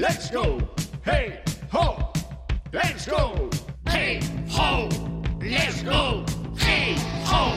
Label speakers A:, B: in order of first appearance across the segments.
A: Let's go. Hey, ho. Let's go. Hey, ho. Let's go. Hey, ho.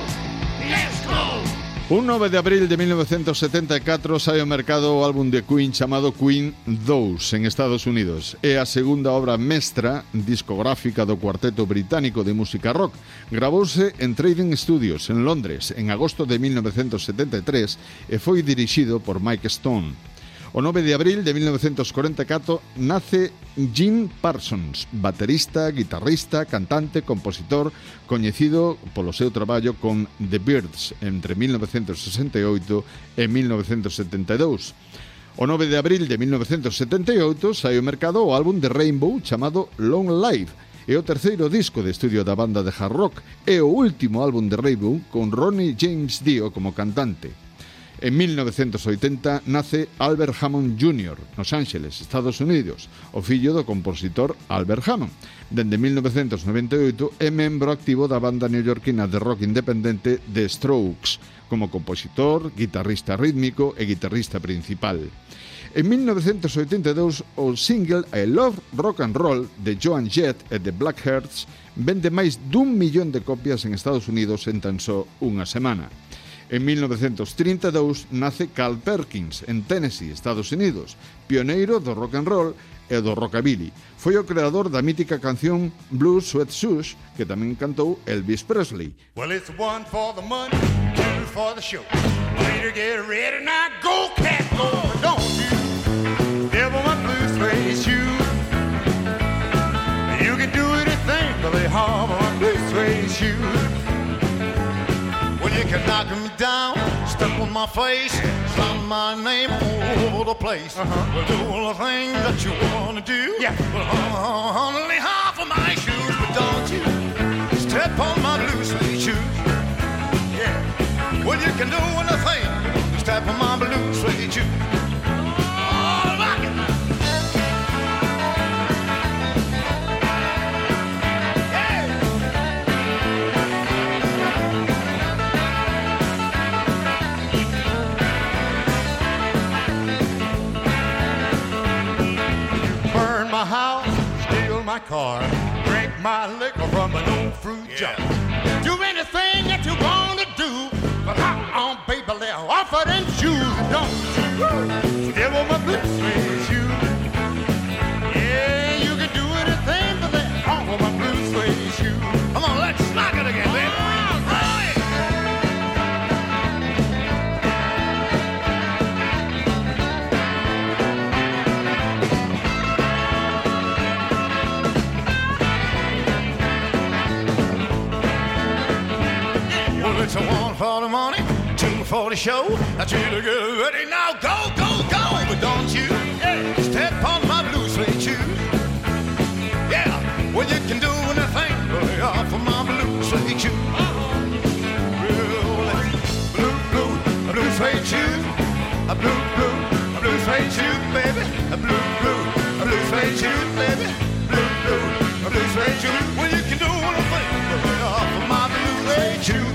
A: Let's go.
B: Un 9 de abril de 1974 sai ao mercado o álbum de Queen chamado Queen 2 en Estados Unidos. É a segunda obra mestra discográfica do cuarteto británico de música rock. Gravouse en Trading Studios, en Londres, en agosto de 1973 e foi dirixido por Mike Stone. O 9 de abril de 1944 nace Jim Parsons, baterista, guitarrista, cantante, compositor, coñecido polo seu traballo con The Birds entre 1968 e 1972. O 9 de abril de 1978 sai ao mercado o álbum de Rainbow chamado Long Live, é o terceiro disco de estudio da banda de hard rock e o último álbum de Rainbow con Ronnie James Dio como cantante. En 1980 nace Albert Hammond Jr. nos Ángeles, Estados Unidos, o fillo do compositor Albert Hammond. Dende 1998 é membro activo da banda neoyorquina de rock independente The Strokes, como compositor, guitarrista rítmico e guitarrista principal. En 1982, o single I Love Rock and Roll de Joan Jett e The Blackhearts vende máis dun millón de copias en Estados Unidos en tan só unha semana. En 1932 nace Carl Perkins, en Tennessee, Estados Unidos, pioneiro do rock and roll e do rockabilly. Foi o creador da mítica canción Blue Sweat Shoes, que tamén cantou Elvis Presley.
A: Well, it's one for the money, two for the show. Later get ready, now go cat go, don't You can knock me down, step on my face, sign my name all over the place. Uh-huh. Well, do all the things that you want to do. Yeah. Well, only half of my shoes, but don't you step on my blue suede shoes. Yeah. Well, you can do anything, step on my blue suede shoes. My car, drink my liquor from an old fruit jar. Do anything that you want to do, but I on baby, let off of them shoes, don't you? It's a one for the money, two for the show. Now you to get ready now, go, go, go. But don't you yeah, step on my blue suede shoes. Yeah, well you can do anything, but lay off of my blue suede shoes. Well, blue, blue, blue suede shoes. A blue, blue, blue suede shoes, baby. A blue, blue, blue suede shoes, baby. Blue, blue, blue suede shoes. Well you can do anything, but lay off of my blue suede shoes.